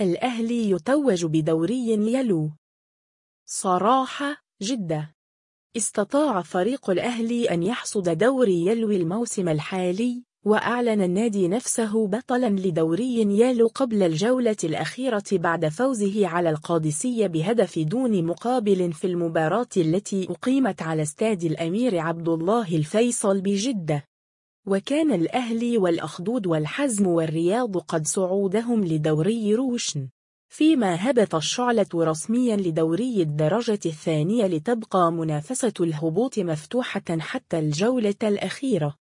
الأهلي يتوج بدوري يلو. صراحة جدة. استطاع فريق الأهلي أن يحصد دوري يلو الموسم الحالي وأعلن النادي نفسه بطلا لدوري يالو قبل الجولة الأخيرة بعد فوزه على القادسية بهدف دون مقابل في المباراة التي أقيمت على استاد الأمير عبد الله الفيصل بجدة. وكان الأهلي والأخدود والحزم والرياض قد صعودهم لدوري روشن فيما هبط الشعلة رسميا لدوري الدرجة الثانية لتبقى منافسة الهبوط مفتوحة حتى الجولة الأخيرة.